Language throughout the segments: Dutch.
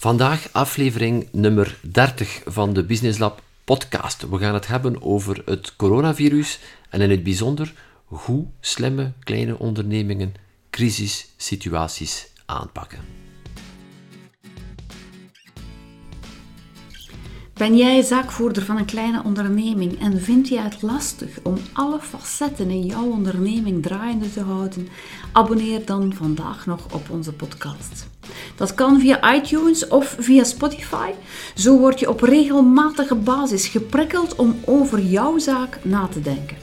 Vandaag aflevering nummer 30 van de Business Lab podcast. We gaan het hebben over het coronavirus en in het bijzonder hoe slimme kleine ondernemingen crisissituaties aanpakken. Ben jij zaakvoerder van een kleine onderneming en vind jij het lastig om alle facetten in jouw onderneming draaiende te houden? Abonneer dan vandaag nog op onze podcast. Dat kan via iTunes of via Spotify. Zo word je op regelmatige basis geprikkeld om over jouw zaak na te denken.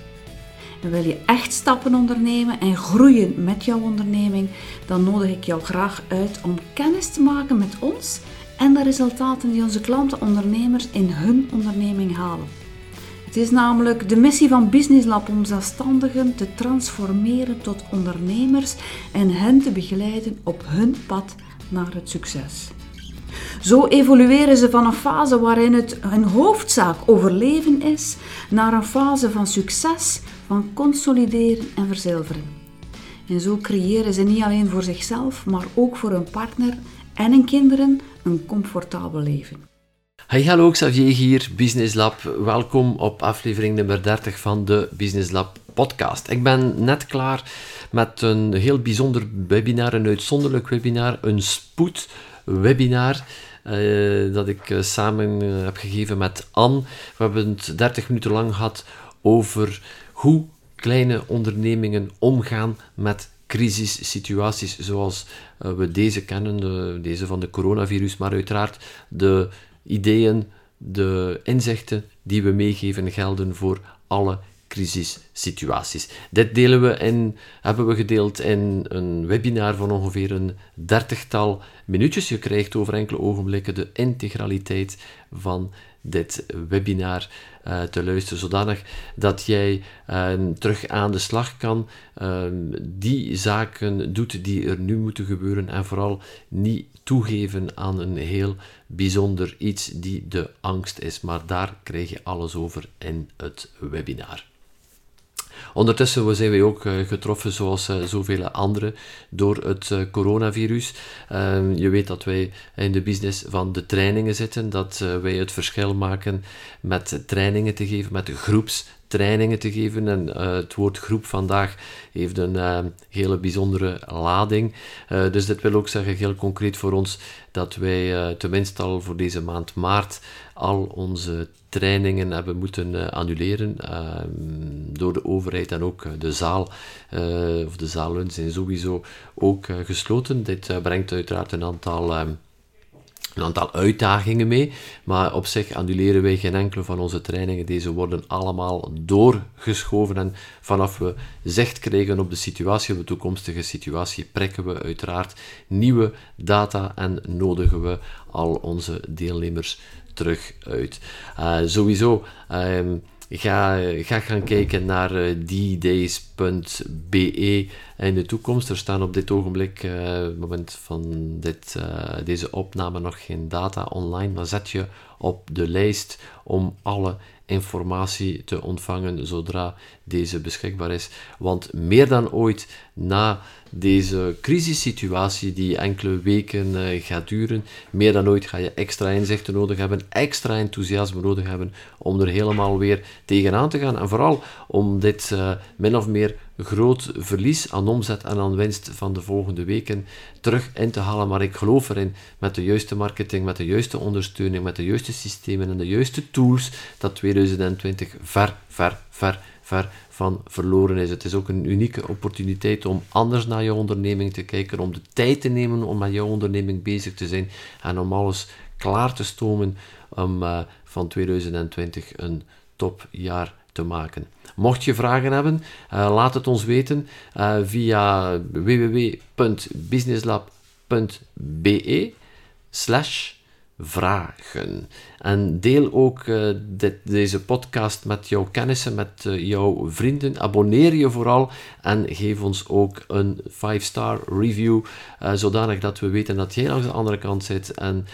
En wil je echt stappen ondernemen en groeien met jouw onderneming, dan nodig ik jou graag uit om kennis te maken met ons en de resultaten die onze klanten ondernemers in hun onderneming halen. Het is namelijk de missie van Business Lab om zelfstandigen te transformeren tot ondernemers en hen te begeleiden op hun pad naar het succes. Zo evolueren ze van een fase waarin het hun hoofdzaak overleven is, naar een fase van succes, van consolideren en verzilveren. En zo creëren ze niet alleen voor zichzelf, maar ook voor hun partner en hun kinderen een comfortabel leven. Hey, hallo, Xavier hier, Business Lab. Welkom op aflevering nummer 30 van de Business Lab podcast. Ik ben net klaar met een heel bijzonder webinar, een uitzonderlijk webinar, een spoedwebinar. Uh, dat ik uh, samen uh, heb gegeven met Anne. We hebben het 30 minuten lang gehad over hoe kleine ondernemingen omgaan met crisissituaties zoals we deze kennen, de, deze van de coronavirus, maar uiteraard de ideeën, de inzichten die we meegeven gelden voor alle crisissituaties. Dit delen we in, hebben we gedeeld in een webinar van ongeveer een dertigtal minuutjes. Je krijgt over enkele ogenblikken de integraliteit van dit webinar uh, te luisteren, zodanig dat jij uh, terug aan de slag kan, uh, die zaken doet die er nu moeten gebeuren en vooral niet toegeven aan een heel bijzonder iets die de angst is. Maar daar krijg je alles over in het webinar. Ondertussen zijn wij ook eh, getroffen, zoals uh, zoveel anderen, door het uh, coronavirus. Ehm, je weet dat wij in de business van de trainingen zitten, dat wij het verschil maken met trainingen te geven, met groepstrainingen te geven. En het woord groep vandaag heeft een hele bijzondere lading. dus dit wil ook zeggen, heel concreet voor ons, dat wij tenminste al voor deze maand maart al onze trainingen hebben moeten annuleren uh, door de overheid en ook eh, de zaal, of de zalen zijn sowieso ook gesloten. Dit brengt uiteraard een aantal, een aantal uitdagingen mee, maar op zich annuleren wij geen enkele van onze trainingen. Deze worden allemaal doorgeschoven en vanaf we zicht krijgen op de situatie, op de toekomstige situatie, prikken we uiteraard nieuwe data en nodigen we al onze deelnemers terug uit. Uh, sowieso, um, ga, ga gaan kijken naar uh, ddays.be in de toekomst. Er staan op dit ogenblik, uh, het moment van dit, deze opname, nog geen data online, maar zet je op de lijst om alle informatie te ontvangen zodra deze beschikbaar is. Want meer dan ooit na deze crisissituatie die enkele weken uh, gaat duren, meer dan ooit ga je extra inzichten nodig hebben, extra enthousiasme nodig hebben om er helemaal weer tegenaan te gaan. En vooral om dit uh, min of meer groot verlies aan omzet en aan winst van de volgende weken terug in te halen. Maar ik geloof erin met de juiste marketing, met de juiste ondersteuning, met de juiste systemen en de juiste tools dat 2020 ver, ver, ver, ver van verloren is. Het is ook een unieke opportuniteit om anders naar je onderneming te kijken, om de tijd te nemen om met jouw onderneming bezig te zijn en om alles klaar te stomen om uh, van 2020 een topjaar te maken. Mocht je vragen hebben, uh, laat het ons weten uh, via www.businesslab.be slash vragen. En deel ook uh, dit, deze podcast met jouw kennissen, met uh, jouw vrienden. Abonneer je vooral en geef ons ook een 5-star review, uh, zodanig dat we weten dat jij langs de andere kant zit en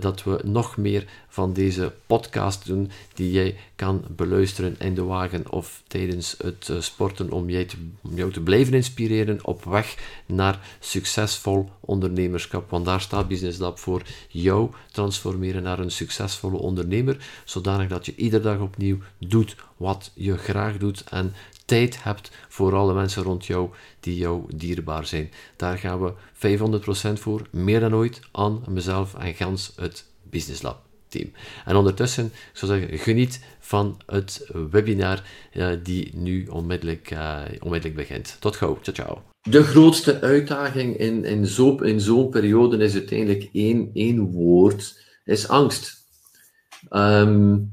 dat we nog meer van deze podcast doen die jij kan beluisteren in de wagen of tijdens het sporten om, jij om jou te blijven inspireren op weg naar succesvol ondernemerschap. Want daar staat Business Lab voor jou transformeren naar een succesvolle ondernemer, zodanig dat je iedere dag opnieuw doet wat je graag doet en tijd hebt voor alle mensen rond jou die jou dierbaar zijn. Daar gaan we 500% voor, meer dan ooit, aan mezelf en gans het Business Lab. Team. En ondertussen, ik zou zeggen, geniet van het webinar uh, die nu onmiddellijk, uh, onmiddellijk begint. Tot gauw. Ciao, ciao. De grootste uitdaging in, in zo'n in periode is uiteindelijk één, één woord, is angst. Um,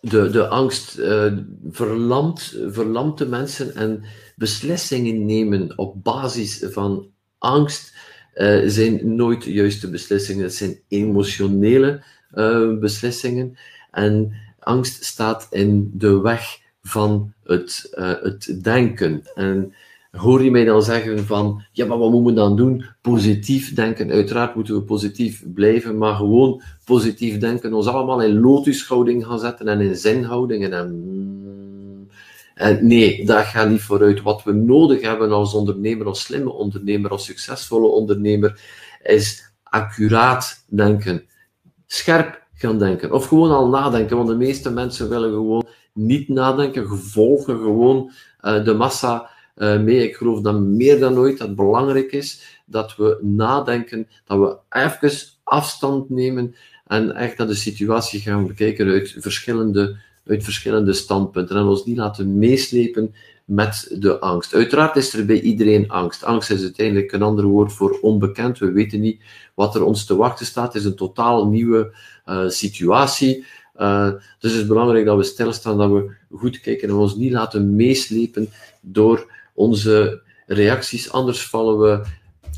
de, de angst uh, verlamt, verlamt de mensen en beslissingen nemen op basis van angst uh, zijn nooit juiste beslissingen. Het zijn emotionele uh, beslissingen. En angst staat in de weg van het, het denken. En hoor je mij dan zeggen van, ja, maar wat moeten we dan doen? Positief denken. Uiteraard moeten we positief blijven, maar gewoon positief denken. Ons allemaal in lotushouding gaan zetten en in zinhouding. En, en nee, dat gaat niet vooruit. Wat we nodig hebben als ondernemer, als slimme ondernemer, als succesvolle ondernemer, is accuraat denken. Scherp gaan denken. Of gewoon al nadenken, want de meeste mensen willen gewoon niet nadenken, volgen gewoon uh, de massa mee. Ik geloof dat meer dan ooit dat het belangrijk is dat we nadenken, dat we even afstand nemen en echt naar de situatie gaan bekijken uit verschillende, uit verschillende standpunten en ons niet laten meeslepen met de angst. Uiteraard is er bij iedereen angst. Angst is uiteindelijk een ander woord voor onbekend. We weten niet wat er ons te wachten staat. Het is een totaal nieuwe uh, situatie. Uh, dus het is belangrijk dat we stilstaan, dat we goed kijken en ons niet laten meeslepen door onze reacties. Anders vallen we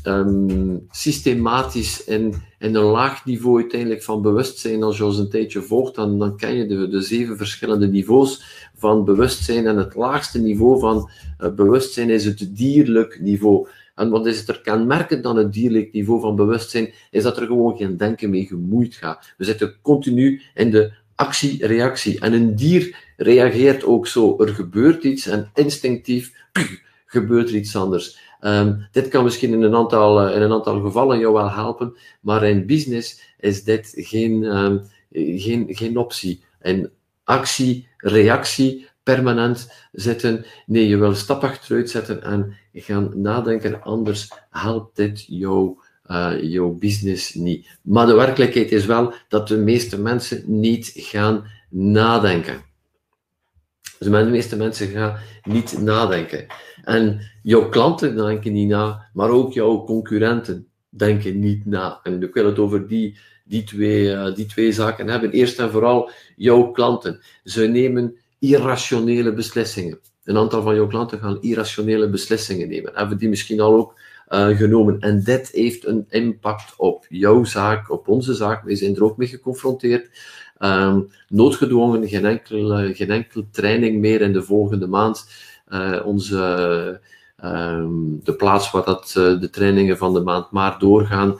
um, systematisch in, in een laag niveau uiteindelijk van bewustzijn. Als je ons een tijdje volgt, dan, dan ken je de, de zeven verschillende niveaus van bewustzijn. En het laagste niveau van uh, bewustzijn is het dierlijk niveau. En wat is het er kenmerkend dan het dierlijk niveau van bewustzijn? Is dat er gewoon geen denken mee gemoeid gaat. We zitten continu in de actie-reactie. En een dier reageert ook zo. Er gebeurt iets en instinctief gebeurt er iets anders. Um, dit kan misschien in een, aantal, uh, in een aantal gevallen jou wel helpen, maar in business is dit geen, um, geen, geen optie. In actie, reactie, permanent zitten. Nee, je wil stap achteruit zetten en gaan nadenken, anders helpt dit jou, uh, jouw business niet. Maar de werkelijkheid is wel dat de meeste mensen niet gaan nadenken. Dus de meeste mensen gaan niet nadenken. En jouw klanten denken niet na, maar ook jouw concurrenten denken niet na. En ik wil het over die, die, twee, uh, die twee zaken hebben. Eerst en vooral jouw klanten. Ze nemen irrationele beslissingen. Een aantal van jouw klanten gaan irrationele beslissingen nemen. Hebben die misschien al ook uh, genomen. En dit heeft een impact op jouw zaak, op onze zaak. Wij zijn er ook mee geconfronteerd. Um, noodgedwongen, geen enkel, uh, geen enkel training meer in de volgende maand. Uh, onze, um, de plaats waar dat, uh, de trainingen van de maand maart doorgaan,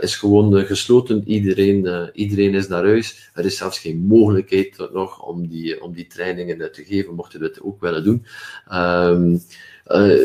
is gewoon gesloten. Iedereen, iedereen is naar huis. Er is zelfs geen mogelijkheid nog om die, om die trainingen te geven, mochten we het ook willen doen. Um,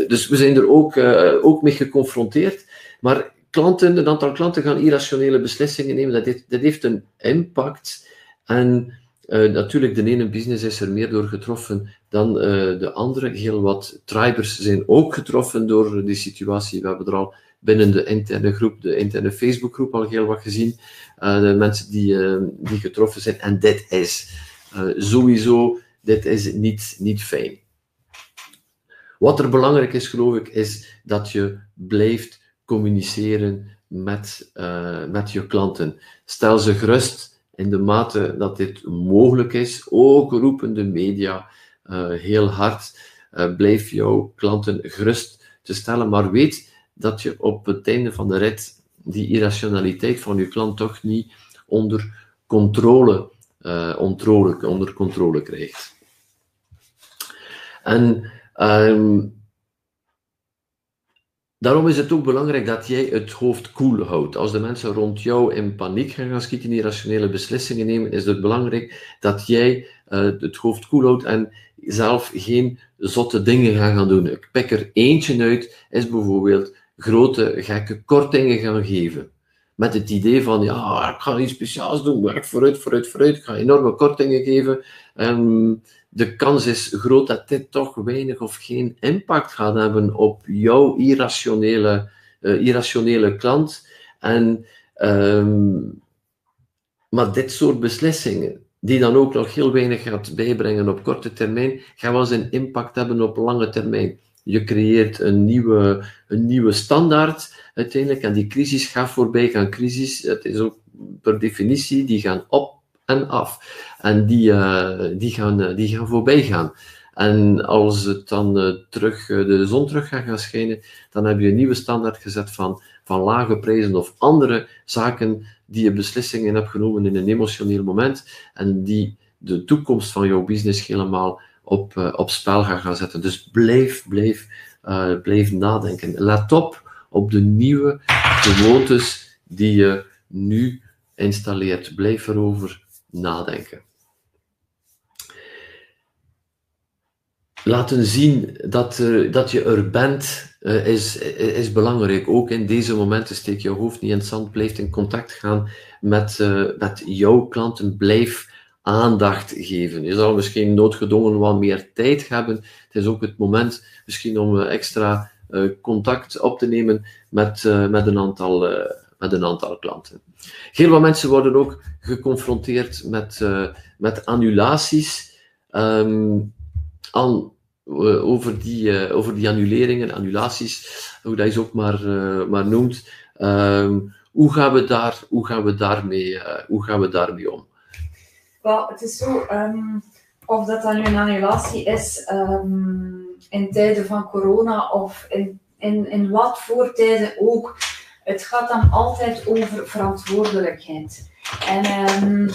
dus we zijn er ook, ook mee geconfronteerd. Maar klanten, een aantal klanten gaan irrationele beslissingen nemen. Dat heeft, dat heeft een impact en uh, natuurlijk, de ene business is er meer door getroffen dan uh, de andere. Heel wat tribers zijn ook getroffen door die situatie. We hebben er al binnen de interne groep, de interne Facebookgroep, al heel wat gezien. Uh, de mensen die, die getroffen zijn. En dit is sowieso dit is niet, niet fijn. Wat er belangrijk is, geloof ik, is dat je blijft communiceren met, met je klanten. Stel ze gerust in de mate dat dit mogelijk is, ook roepen de media uh, heel hard, uh, blijf jouw klanten gerust te stellen, maar weet dat je op het einde van de rit die irrationaliteit van je klant toch niet onder controle, onder controle krijgt. En um, Daarom is het ook belangrijk dat jij het hoofd koel houdt. Als de mensen rond jou in paniek gaan schieten, irrationele beslissingen nemen, is het belangrijk dat jij uh, het hoofd koel houdt en zelf geen zotte dingen gaan, gaan doen. Ik pik er eentje uit, is bijvoorbeeld grote, gekke kortingen gaan geven. Met het idee van, ja, ik ga iets speciaals doen, werk vooruit, vooruit, vooruit, ik ga enorme kortingen geven. Um, de kans is groot dat dit toch weinig of geen impact gaat hebben op jouw irrationele, uh, irrationele klant. En, um, maar dit soort beslissingen, die dan ook nog heel weinig gaat bijbrengen op korte termijn, gaan wel zijn impact hebben op lange termijn. Je creëert een nieuwe, een nieuwe standaard uiteindelijk en die crisis gaat voorbij gaan. Crisis, het is ook per definitie, die gaan op af. En die, uh, die, gaan, uh, die gaan voorbij gaan. En als het dan uh, terug, de zon terug gaat gaan schijnen, dan heb je een nieuwe standaard gezet van, van lage prijzen of andere zaken die je beslissingen hebt genomen in een emotioneel moment en die de toekomst van jouw business helemaal op, op spel gaan, gaan zetten. Dus blijf, blijf, blijf nadenken. Let op op de nieuwe gewoontes die je nu installeert. Blijf erover nadenken. Laten zien dat, dat je er bent uh, is, is belangrijk. Ook in deze momenten steek je hoofd niet in het zand, blijf in contact gaan met, uh, met jouw klanten, blijf aandacht geven. Je zal misschien noodgedwongen wat meer tijd hebben. Het is ook het moment misschien om extra contact op te nemen met, met, een aantal, met een aantal klanten. Heel wat mensen worden ook geconfronteerd met, uh, met annulaties. Um, over, die, uh, over die annuleringen, annulaties, hoe dat je ook maar, maar noemt. Um, hoe, gaan we daar, hoe, gaan we daarmee, hoe gaan we daarmee om? Wel, het is zo, um, of dat dan nu een annulatie is in tijden van corona of in, in, in wat voor tijden ook het gaat dan altijd over verantwoordelijkheid. En um,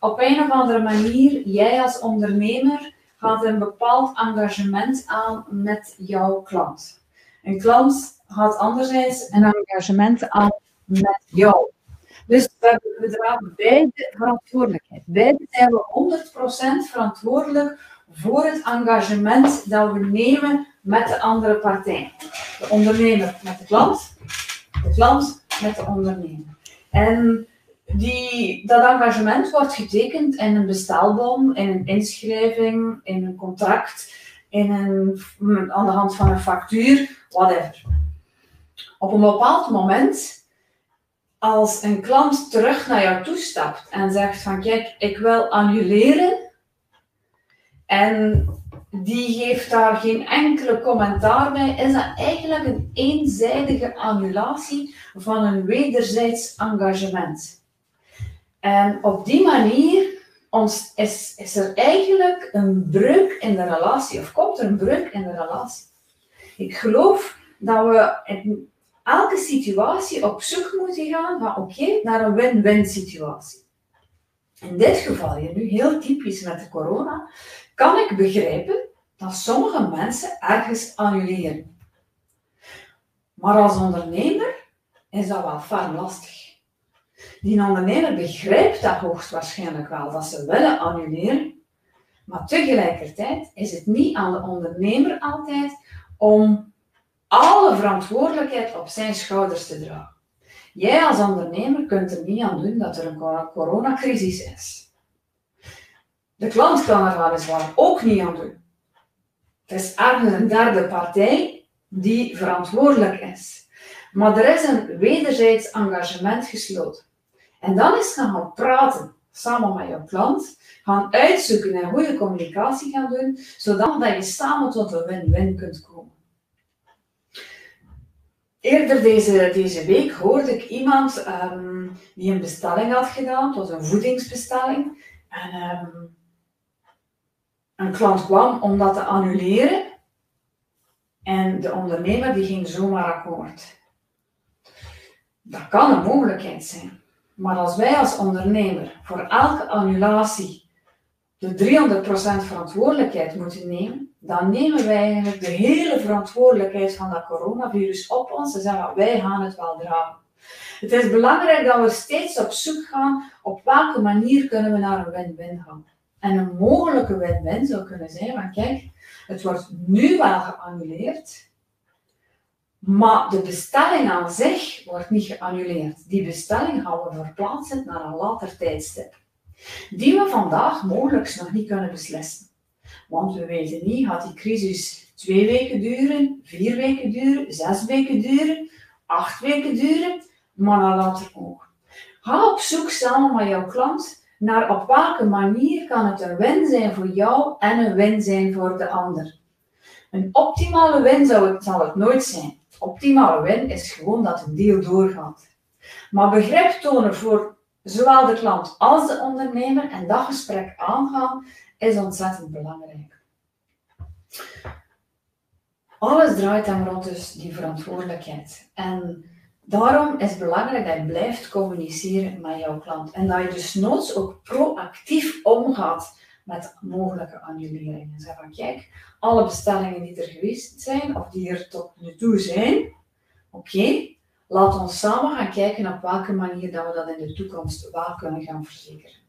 op een of andere manier, jij als ondernemer gaat een bepaald engagement aan met jouw klant. Een klant gaat anderzijds een engagement aan met jou. Dus we, we dragen beide verantwoordelijkheid. Beide zijn we 100% verantwoordelijk voor het engagement dat we nemen met de andere partij. De ondernemer met de klant klant met de ondernemer. En die, dat engagement wordt getekend in een bestelbon, in een inschrijving, in een contract, in een, aan de hand van een factuur, whatever. Op een bepaald moment, als een klant terug naar jou toestapt en zegt van kijk, ik wil annuleren en die geeft daar geen enkele commentaar bij, is dat eigenlijk een eenzijdige annulatie van een wederzijds engagement. En op die manier is, is er eigenlijk een breuk in de relatie, of komt er een breuk in de relatie. Ik geloof dat we in elke situatie op zoek moeten gaan van oké, naar een win-win situatie. In dit geval, nu heel typisch met de corona, kan ik begrijpen dat sommige mensen ergens annuleren. Maar als ondernemer is dat wel vaak lastig. Die ondernemer begrijpt dat hoogstwaarschijnlijk wel, dat ze willen annuleren. Maar tegelijkertijd is het niet aan de ondernemer altijd om alle verantwoordelijkheid op zijn schouders te dragen. Jij als ondernemer kunt er niet aan doen dat er een coronacrisis is. De klant kan er weliswaar ook niet aan doen. Het is ergens een derde partij die verantwoordelijk is. Maar er is een wederzijds engagement gesloten. En dan is gaan praten samen met je klant, gaan uitzoeken en goede communicatie gaan doen, zodat je samen tot een win-win kunt komen. Eerder deze, deze week hoorde ik iemand um, die een bestelling had gedaan, was een voedingsbestelling. En um, een klant kwam om dat te annuleren en de ondernemer die ging zomaar akkoord. Dat kan een mogelijkheid zijn. Maar als wij als ondernemer voor elke annulatie de 300% verantwoordelijkheid moeten nemen, dan nemen wij eigenlijk de hele verantwoordelijkheid van dat coronavirus op ons en zeggen wij gaan het wel dragen. Het is belangrijk dat we steeds op zoek gaan op welke manier kunnen we naar een win-win gaan. En een mogelijke win-win zou kunnen zijn van kijk, het wordt nu wel geannuleerd, maar de bestelling aan zich wordt niet geannuleerd. Die bestelling gaan we verplaatsen naar een later tijdstip. Die we vandaag mogelijk nog niet kunnen beslissen. Want we weten niet, gaat die crisis twee weken duren, vier weken duren, zes weken duren, acht weken duren, maar dan later ook. Ga op zoek samen met jouw klant naar op welke manier kan het een win zijn voor jou en een win zijn voor de ander. Een optimale win zou het, zal het nooit zijn. Optimale win is gewoon dat een deal doorgaat. Maar begrip tonen voor zowel de klant als de ondernemer en dat gesprek aangaan is ontzettend belangrijk. Alles draait dan rond dus die verantwoordelijkheid. En daarom is het belangrijk dat je blijft communiceren met jouw klant. En dat je dus noods ook proactief omgaat met mogelijke annuleringen. Zeg van kijk, alle bestellingen die er geweest zijn, of die er tot nu toe zijn, oké, laat ons samen gaan kijken op welke manier dat we dat in de toekomst wel kunnen gaan verzekeren.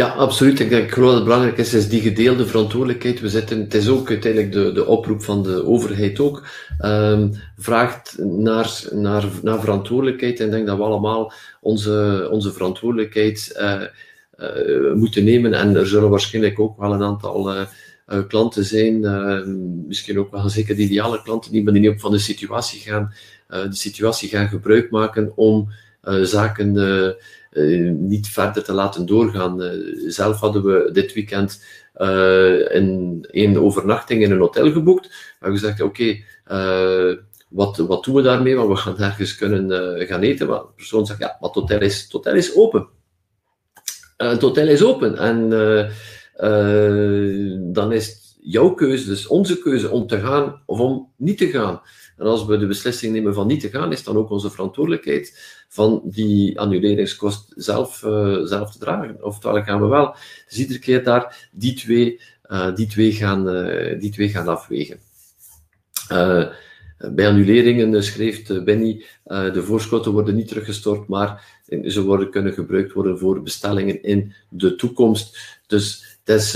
Ja, absoluut. Ik denk geloof dat het belangrijk is, is die gedeelde verantwoordelijkheid. We zitten, het is ook uiteindelijk de, de oproep van de overheid ook. Um, vraagt naar, naar, naar verantwoordelijkheid. En ik denk dat we allemaal onze, onze verantwoordelijkheid uh, uh, moeten nemen. En er zullen waarschijnlijk ook wel een aantal uh, klanten zijn, misschien ook wel zeker de ideale klanten, die maar niet op van de situatie gaan, de situatie gaan gebruik maken om zaken niet verder te laten doorgaan. Uh, zelf hadden we dit weekend uh, een, een overnachting in een hotel geboekt. We hebben gezegd, oké, wat, wat doen we daarmee? Want we gaan ergens kunnen gaan eten. Maar de persoon zegt, ja, maar het hotel is, het hotel is open. het hotel is open. En dan is het jouw keuze, dus onze keuze, om te gaan of om niet te gaan. En als we de beslissing nemen van niet te gaan, is dan ook onze verantwoordelijkheid van die annuleringskost zelf, uh, zelf te dragen. Oftewel gaan we wel dus iedere keer daar die twee, uh, die twee, gaan, uh, die twee gaan afwegen. bij annuleringen schreef Benny, de voorschotten worden niet teruggestort, maar ze worden, kunnen gebruikt worden voor bestellingen in de toekomst. Dus dus,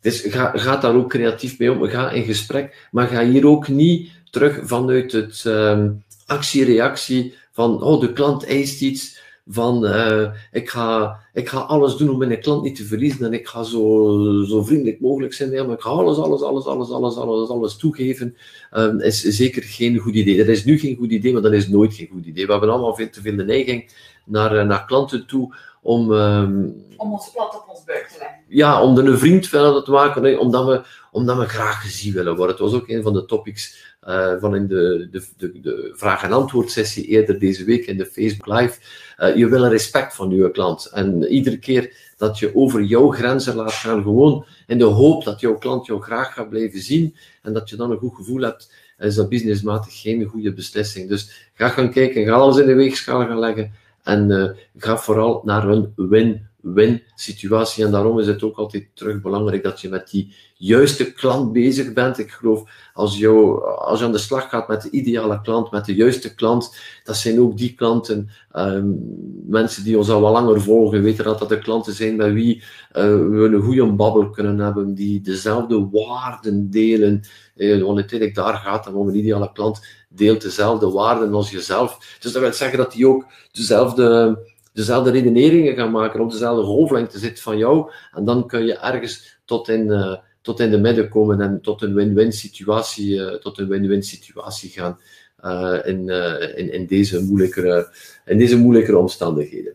dus ga, ga daar ook creatief mee om. Ga in gesprek, maar ga hier ook niet terug vanuit het um, actie-reactie van oh, de klant eist iets, van uh, ik, ga, ik ga alles doen om mijn klant niet te verliezen en ik ga zo, zo vriendelijk mogelijk zijn, ja, maar ik ga alles, alles, alles, alles, alles, alles, alles toegeven, um, is zeker geen goed idee. Dat is nu geen goed idee, maar dat is nooit geen goed idee. We hebben allemaal veel te veel de neiging naar, eh, naar klanten toe om... Um, om ons plat op ons buik te leggen. Ja, om er een vriend van te maken, omdat we, omdat we graag gezien willen worden. Het was ook een van de topics uh, van in de, de, de, de vraag- en antwoord sessie eerder deze week in de Facebook Live. Uh, je wil respect van je klant. En iedere keer dat je over jouw grenzen laat gaan, gewoon in de hoop dat jouw klant jou graag gaat blijven zien en dat je dan een goed gevoel hebt, is dat businessmatig geen goede beslissing. Dus ga gaan kijken, ga alles in de weegschaal gaan leggen en uh, ga vooral naar een win win situatie. En daarom is het ook altijd terug belangrijk dat je met die juiste klant bezig bent. Ik geloof, als, jou, als je aan de slag gaat met de ideale klant, met de juiste klant, dat zijn ook die klanten, um, mensen die ons al wat langer volgen, weten dat dat de klanten zijn met wie uh, we een goede babbel kunnen hebben, die dezelfde waarden delen. Uh, want uiteindelijk daar gaat het om een ideale klant deelt dezelfde waarden als jezelf. Dus dat wil zeggen dat die ook dezelfde dezelfde redeneringen gaan maken, op dezelfde golflengte zit van jou. En dan kun je ergens tot in, uh, tot in de midden komen en tot een win-win situatie, uh, tot een win-win situatie gaan uh, in, in, in, deze moeilijkere, in deze moeilijkere omstandigheden.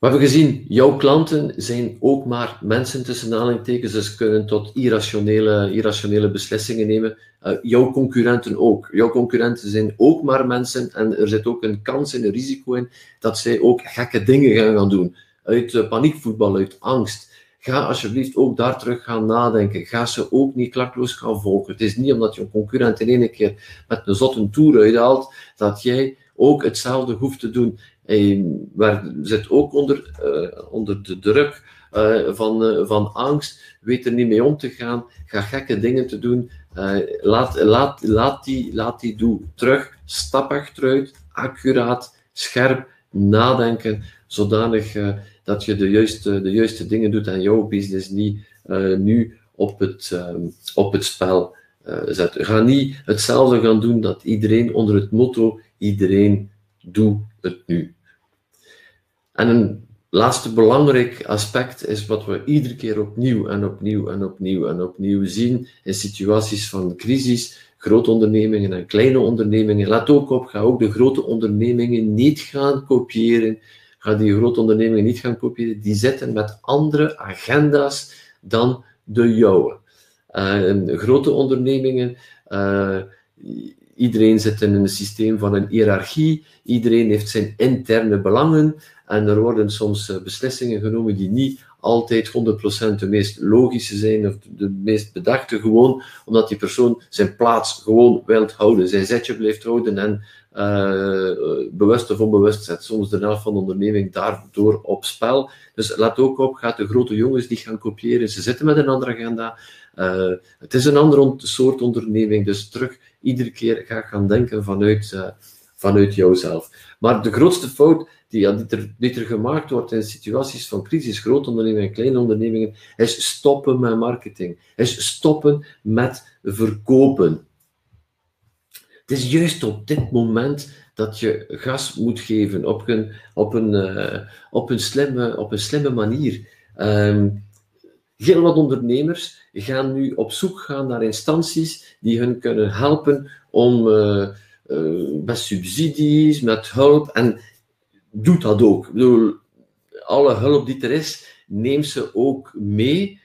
We hebben gezien, jouw klanten zijn ook maar mensen tussen aanhalingstekens, dus kunnen tot irrationele, irrationele beslissingen nemen. Uh, jouw concurrenten ook. Jouw concurrenten zijn ook maar mensen en er zit ook een kans en een risico in dat zij ook gekke dingen gaan gaan doen. Uit uh, paniekvoetbal, uit angst. ga alsjeblieft ook daar terug gaan nadenken. Ga ze ook niet klakloos gaan volgen. Het is niet omdat je een concurrent in één keer met een zotte toer uithaalt, dat jij ook hetzelfde hoeft te doen. Waar zit ook onder, uh, onder de druk uh, van, uh, van angst, weet er niet mee om te gaan, ga gekke dingen te doen. laat, laat, laat, die, laat die terug, stap achteruit, accuraat, scherp, nadenken, zodanig dat je de juiste, de juiste dingen doet en jouw business niet nu op het, op het spel zet. Ga niet hetzelfde gaan doen dat iedereen onder het motto iedereen doe het nu. En een laatste belangrijk aspect is wat we iedere keer opnieuw en opnieuw en opnieuw en opnieuw zien in situaties van crisis, grote ondernemingen en kleine ondernemingen. Let ook op, ga ook de grote ondernemingen niet gaan kopiëren. Ga die grote ondernemingen niet gaan kopiëren. Die zitten met andere agenda's dan de jouwe. Uh, grote ondernemingen uh, Iedereen zit in een systeem van een hiërarchie, iedereen heeft zijn interne belangen. En er worden soms eh, beslissingen genomen die niet altijd 100% de meest logische zijn of de meest bedachte, gewoon omdat die persoon zijn plaats gewoon wil houden, zijn zetje blijft houden en uh, bewust of onbewust zet soms de helft van de onderneming daardoor op spel. Dus let ook op, gaat de grote jongens die gaan kopiëren, ze zitten met een andere agenda. Uh, het is een ander soort onderneming, dus terug iedere keer ga gaan denken vanuit, uh, vanuit jouzelf. Maar de grootste fout die, die, er, die er gemaakt wordt in situaties van crisis, grote ondernemingen en kleine ondernemingen, is stoppen met marketing. Is stoppen met verkopen. Het is juist op dit moment dat je gas moet geven op een, op een, uh, op een, slimme, op een slimme manier. Um, heel wat ondernemers gaan nu op zoek gaan naar instanties die hun kunnen helpen om uh, uh, met subsidies, met hulp. En doet dat ook. Ik bedoel, alle hulp die er is, neem ze ook mee.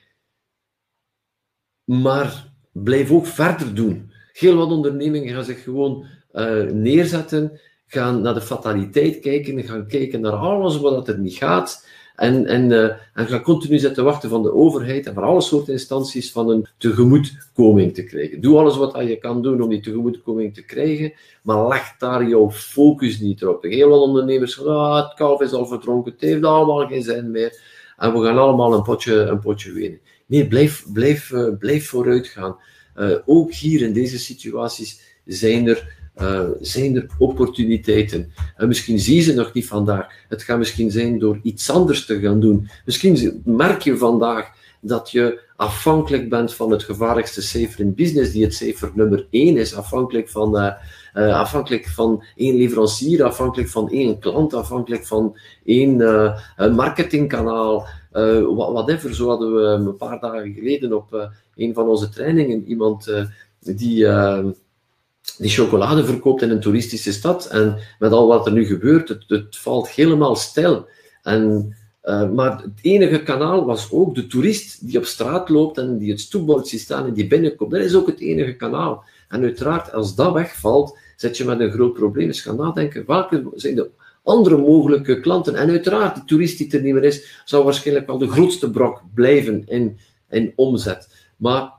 Maar blijf ook verder doen. Heel wat ondernemingen gaan zich gewoon uh, neerzetten, gaan naar de fataliteit kijken, gaan kijken naar alles wat er niet gaat. En, en, en gaan continu zitten wachten van de overheid en van alle soorten instanties van een tegemoetkoming te krijgen. Doe alles wat je kan doen om die tegemoetkoming te krijgen, maar leg daar jouw focus niet op. Heel veel ondernemers zeggen, ah, het kalf is al verdronken, het heeft allemaal geen zin meer en we gaan allemaal een potje, een potje winnen. Nee, blijf, blijf, uh, blijf vooruit gaan. Uh, ook hier in deze situaties zijn er uh, zijn er opportuniteiten. En misschien zie je ze nog niet vandaag. Het gaat misschien zijn door iets anders te gaan doen. Misschien merk je vandaag dat je afhankelijk bent van het gevaarlijkste cijfer in business, die het cijfer nummer 1 is, afhankelijk van, uh, afhankelijk van één leverancier, afhankelijk van één klant, afhankelijk van één uh, marketingkanaal, whatever. Zo hadden we een paar dagen geleden op een van onze trainingen iemand die die chocolade verkoopt in een toeristische stad. En met al wat er nu gebeurt, het, het valt helemaal stil. En, uh, maar het enige kanaal was ook de toerist die op straat loopt en die het stoepbord ziet staan en die binnenkomt. Dat is ook het enige kanaal. En uiteraard, als dat wegvalt, zit je met een groot probleem. Dus ga nadenken, welke zijn de andere mogelijke klanten? En uiteraard, de toerist die er niet meer is, zou waarschijnlijk wel de grootste brok blijven in, in omzet. Maar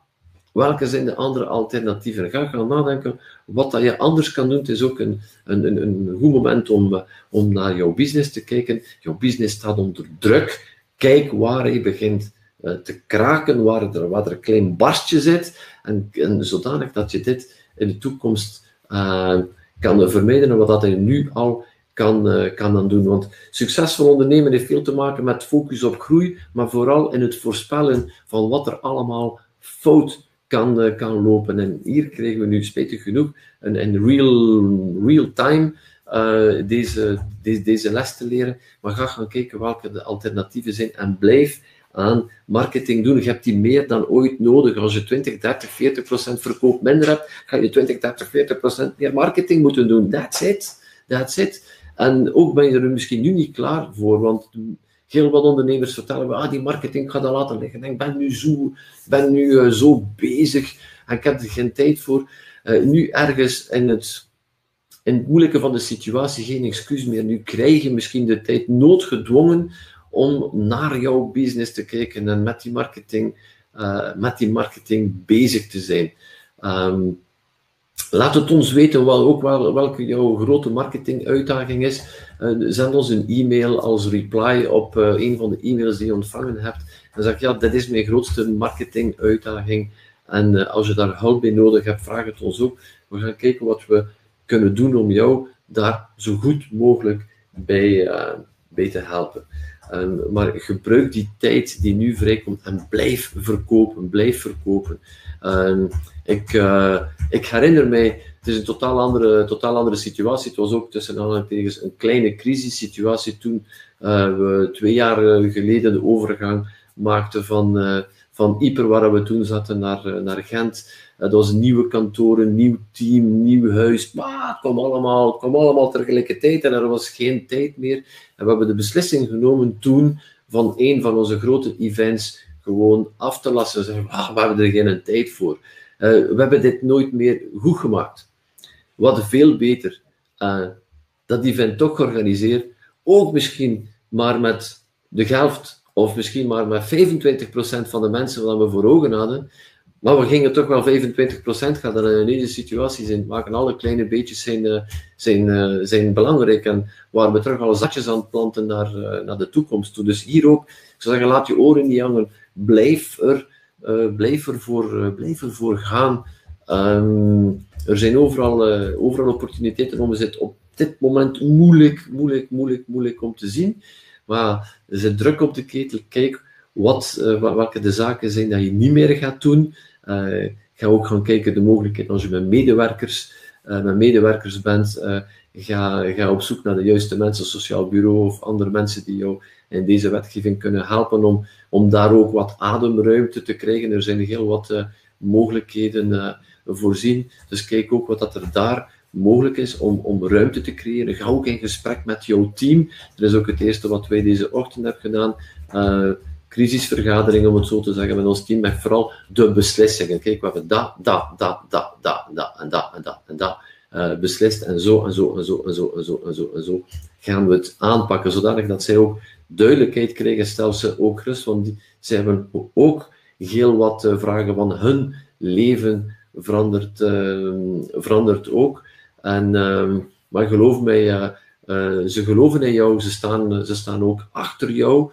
Welke zijn de andere alternatieven? Ga gaan nadenken wat dat je anders kan doen. Het is ook een, een, een goed moment om, eh, om naar jouw business te kijken. Jouw business staat onder druk. Kijk waar je begint uh, te kraken, waar er, waar er een klein barstje zit. En, en zodanig dat je dit in de toekomst uh, kan vermijden en wat dat je nu al kan, kan dan doen. Want succesvol ondernemen heeft veel te maken met focus op groei, maar vooral in het voorspellen van wat er allemaal fout kan, kan lopen. En hier krijgen we nu spijtig genoeg een, een real, real time uh, deze, deze, deze les te leren. Maar ga gaan kijken welke de alternatieven zijn en blijf aan marketing doen. Je hebt die meer dan ooit nodig. Als je 20, 30, 40 procent verkoop minder hebt, ga je 20, 30, 40 procent meer marketing moeten doen. That's it. That's it. En ook ben je er misschien nu niet klaar voor, want heel wat ondernemers vertellen, ah, die marketing gaat dat laten liggen. ik ben nu zo, ben nu, uh, zo bezig en ik heb er geen tijd voor. Uh, nu ergens in het, in het moeilijke van de situatie geen excuus meer. Nu krijg je misschien de tijd noodgedwongen om naar jouw business te kijken en met die marketing, uh, met die marketing bezig te zijn. Um, laat het ons weten wel, ook wel, welke jouw grote marketinguitdaging is. Uh, zend ons een e-mail als reply op uh, een van de e-mails die je ontvangen hebt. En zeg ja, dit is mijn grootste marketinguitdaging. En als je daar hulp bij nodig hebt, vraag het ons ook. We gaan kijken wat we kunnen doen om jou daar zo goed mogelijk bij, bij te helpen. Um, maar gebruik die tijd die nu vrijkomt en blijf verkopen, blijf verkopen. Um, ik, ik herinner mij, het is een totaal andere, totaal andere situatie. Het was ook tussen aanhalingstekens een kleine crisissituatie toen uh, we twee jaar geleden de overgang maakten van, uh, van Yper, waar we toen zaten, naar, naar Gent. Dat was nieuwe kantoor, een nieuw team, nieuw huis. Maar het kwam allemaal, kwam allemaal tegelijkertijd en er was geen tijd meer. En we hebben de beslissing genomen toen van een van onze grote events gewoon af te lassen. Zeggen, ah, we hebben er geen tijd voor. Uh, we hebben dit nooit meer goed gemaakt. Hadden veel beter uh, dat event toch georganiseerd. Ook misschien maar met de helft of misschien maar met 25% van de mensen wat we voor ogen hadden. Maar we gingen toch wel 25% gaan dan in deze situatie zijn. Maken alle kleine beetjes zijn, uh, zijn, uh, zijn belangrijk. En waar we terug alle zakjes aan planten naar, uh, naar de toekomst toe. Dus hier ook, ik zou zeggen, laat je oren niet hangen. Blijf er, blijf er, voor, blijf er voor gaan. Um, er zijn overal, overal opportuniteiten om het op dit moment moeilijk, moeilijk, moeilijk, moeilijk om te zien. Maar er zit druk op de ketel. Kijk wat, welke de zaken zijn dat je niet meer gaat doen. Uh, ga ook gaan kijken de mogelijkheid als je met medewerkers, met medewerkers bent. Ga, ga op zoek naar de juiste mensen, sociaal bureau of andere mensen die jou in deze wetgeving kunnen helpen om, om daar ook wat ademruimte te krijgen. Er zijn heel wat mogelijkheden voorzien. Dus kijk ook wat dat er daar mogelijk is om, om ruimte te creëren. Ga ook in gesprek met jouw team. Dat is ook het eerste wat wij deze ochtend hebben gedaan crisisvergadering, om het zo te zeggen, met ons team, met vooral de beslissingen. Kijk, we hebben dat, dat, dat, dat, dat, dat en dat en dat en dat uh, beslist en zo en zo en zo en zo en zo en zo en zo gaan we het aanpakken, zodanig dat zij ook duidelijkheid krijgen, stel ze ook rust, want die, zij hebben ook heel wat uh, vragen van hun leven verandert, uh, verandert ook. En, uh, maar geloof mij, ze geloven in jou, ze staan, ze staan ook achter jou.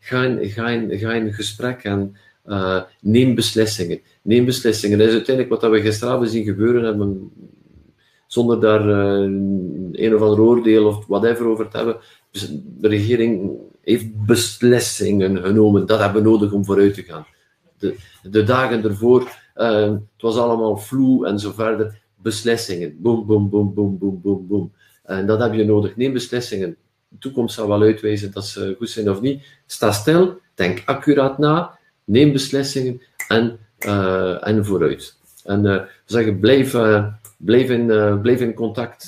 Ga, in, ga, in, ga in gesprek en neem beslissingen. Neem beslissingen. Dat is uiteindelijk wat we gisteravond zien gebeuren hebben, zonder daar een of ander oordeel of whatever over te hebben. De regering heeft beslissingen genomen. Dat hebben we nodig om vooruit te gaan. De, de dagen ervoor, het was allemaal vloe en zo verder. Beslissingen. Boom, boom, boom, boom, boom, boom, boom. En dat heb je nodig. Neem beslissingen de toekomst zal wel uitwijzen dat ze goed zijn of niet. Sta stil, denk accuraat na, neem beslissingen en, uh, en vooruit. En uh, zeggen, blijf, blijf, in, blijf, in contact,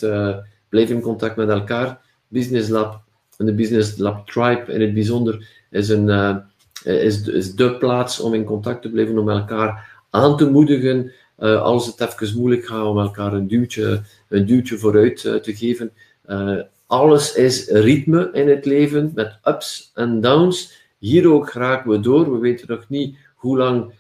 blijf in contact met elkaar. Business Lab en de Business Lab Tribe in het bijzonder is, een, is, is de plaats om in contact te blijven, om elkaar aan te moedigen als het even moeilijk gaat, om elkaar een duwtje, een duwtje vooruit te geven alles is ritme in het leven, met ups en downs. Hier ook raken we door. We weten nog niet hoe lang,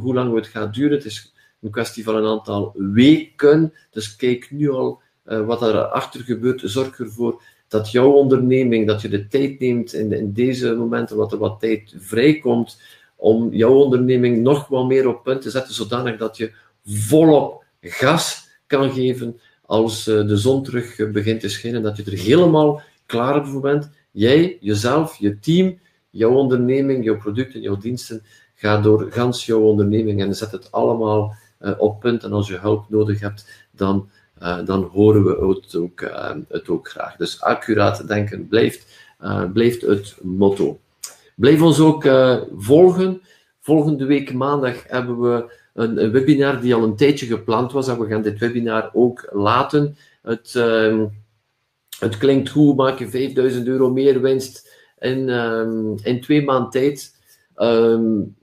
hoe lang het gaat duren. Het is een kwestie van een aantal weken. Dus kijk nu al wat er achter gebeurt. Zorg ervoor dat jouw onderneming, dat je de tijd neemt in, in deze momenten, wat er wat tijd vrijkomt, om jouw onderneming nog wat meer op punt te zetten, zodanig dat je volop gas kan geven als eh, de zon terug eh, begint te schijnen, dat je er helemaal klaar voor bent. Jij, jezelf, je team, jouw onderneming, jouw producten, jouw diensten. Ga door gans jouw onderneming en zet het allemaal uh, op punt. En als je hulp nodig hebt, dan, dan horen we het ook, het ook graag. Dus accuraat denken blijft, blijft het motto. Blijf ons ook volgen. Volgende week maandag hebben we een, webinar die al een tijdje gepland was. En we gaan dit webinar ook laten. Het, uh, het klinkt goed, maak je 5000 euro meer winst in, um, in twee maanden tijd. Um,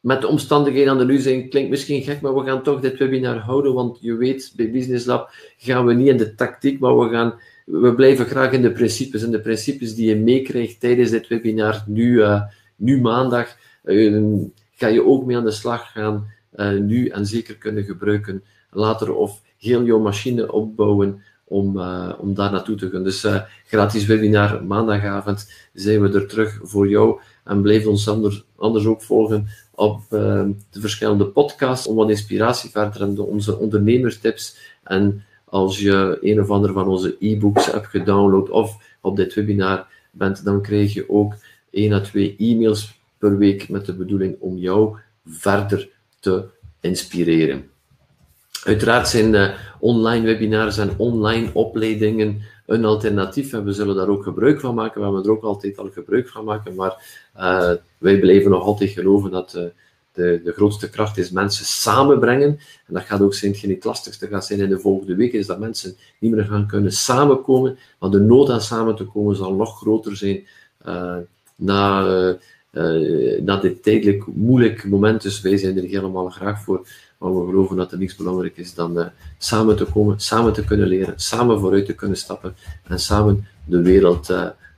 met de omstandigheden aan de nu zijn, klinkt misschien gek, maar we gaan toch dit webinar houden, want je weet, bij Business Lab gaan we niet in de tactiek, maar we, gaan, we blijven graag in de principes. En de principes die je meekrijgt tijdens dit webinar, nu, uh, nu maandag, uh, ga je ook mee aan de slag gaan, uh, nu en zeker kunnen gebruiken later, of heel jouw machine opbouwen om, om daar naartoe te gaan. Dus gratis webinar maandagavond zijn we er terug voor jou. En blijf ons anders, anders ook volgen op de verschillende podcasts om wat inspiratie verder en onze ondernemerstips. En als je een of ander van onze e-books hebt gedownload of op dit webinar bent, dan krijg je ook één à twee e-mails per week met de bedoeling om jou verder te inspireren. Uiteraard zijn uh, online webinars en online opleidingen een alternatief en we zullen daar ook gebruik van maken. We hebben er ook altijd al gebruik van maken, maar uh, wij blijven nog altijd geloven dat uh, de, de grootste kracht is mensen samenbrengen. En dat gaat ook zijn, hetgeen het lastigste gaat zijn in de volgende weken, is dat mensen niet meer gaan kunnen samenkomen, maar de nood aan samen te komen zal nog groter zijn uh, na, na dit tijdelijk moeilijk moment. Dus wij zijn er helemaal graag voor. Maar we geloven dat er niets belangrijk is dan samen te komen, samen te kunnen leren, samen vooruit te kunnen stappen en samen de wereld,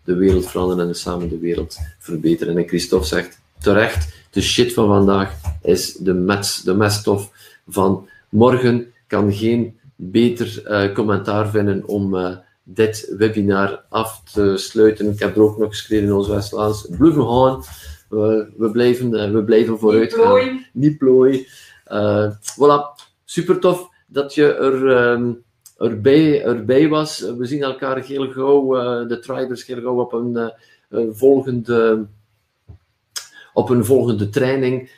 de wereld veranderen en samen de wereld verbeteren. En Christophe zegt terecht, de shit van vandaag is de, mets, de meststof van morgen. Kan geen beter uh, commentaar vinden om dit webinar af te sluiten. Ik heb er ook nog geschreven in ons West-Vlaams. Blijven gaan. We, we, blijven, we blijven vooruit gaan. Niet plooien. Uh, voilà, super tof dat je er, um, erbij, erbij was. We zien elkaar heel gauw, de Tribers, heel gauw op een volgende, op een volgende training.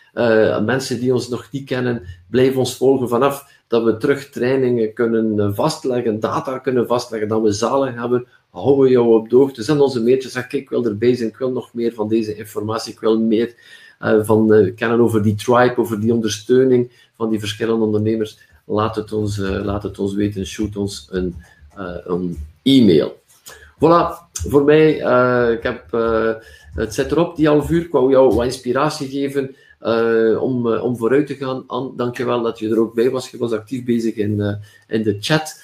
mensen die ons nog niet kennen, blijf ons volgen vanaf dat we terug trainingen kunnen vastleggen, data kunnen vastleggen, dat we zalen hebben, houden we jou op de hoogte. Zend onze mailtjes, zeg ik wil erbij zijn, ik wil nog meer van deze informatie, ik wil meer uh, van uh, kennen over die tribe, over die ondersteuning van die verschillende ondernemers, laat het ons, laat het ons weten. Shoot ons een, een e-mail. Voilà, voor mij, ik heb, het zit erop, die half uur. Ik wou jou wat inspiratie geven om, om vooruit te gaan. An, dankjewel dat je er ook bij was. Je was actief bezig in, in de chat.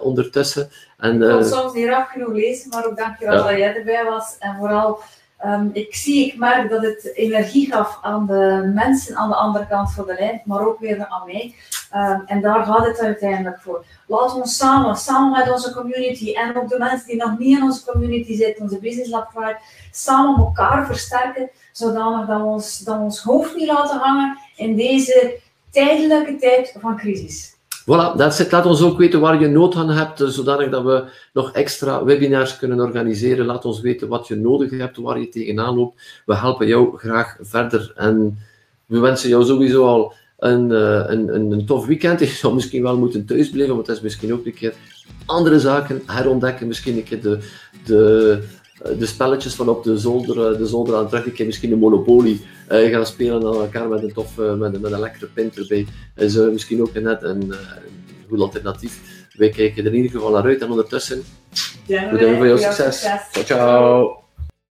ondertussen. En, ik kon soms niet rap genoeg lezen, maar ook dankjewel ja. dat jij erbij was. En vooral Um, ik zie, ik merk dat het energie gaf aan de mensen aan de andere kant van de lijn, maar ook weer aan mij. Um, en daar gaat het uiteindelijk voor. Laten we ons samen, samen met onze community en ook de mensen die nog niet in onze community zitten, onze Business Lab Tribe, samen elkaar versterken, zodanig dat ons, dat we ons hoofd niet laten hangen in deze tijdelijke tijd van crisis. Voilà, dat it. Laat ons ook weten waar je nood aan hebt, zodanig dat we nog extra webinars kunnen organiseren. Laat ons weten wat je nodig hebt, waar je tegenaan loopt. We helpen jou graag verder en we wensen jou sowieso al een, een, een, een, tof weekend. Je zou misschien wel moeten thuisblijven, want dat is misschien ook een keer andere zaken herontdekken. Misschien een keer de, de, de spelletjes van op de zolder, eh, de zolder aan. Een keer misschien de Monopoly uh, gaan spelen aan elkaar met een, tof, met, met een lekkere pint erbij. Is misschien ook net een, een goed alternatief. Wij kijken er in ieder geval naar uit en ondertussen, ja, bedankt voor jouw succes. succes. Ciao, ciao.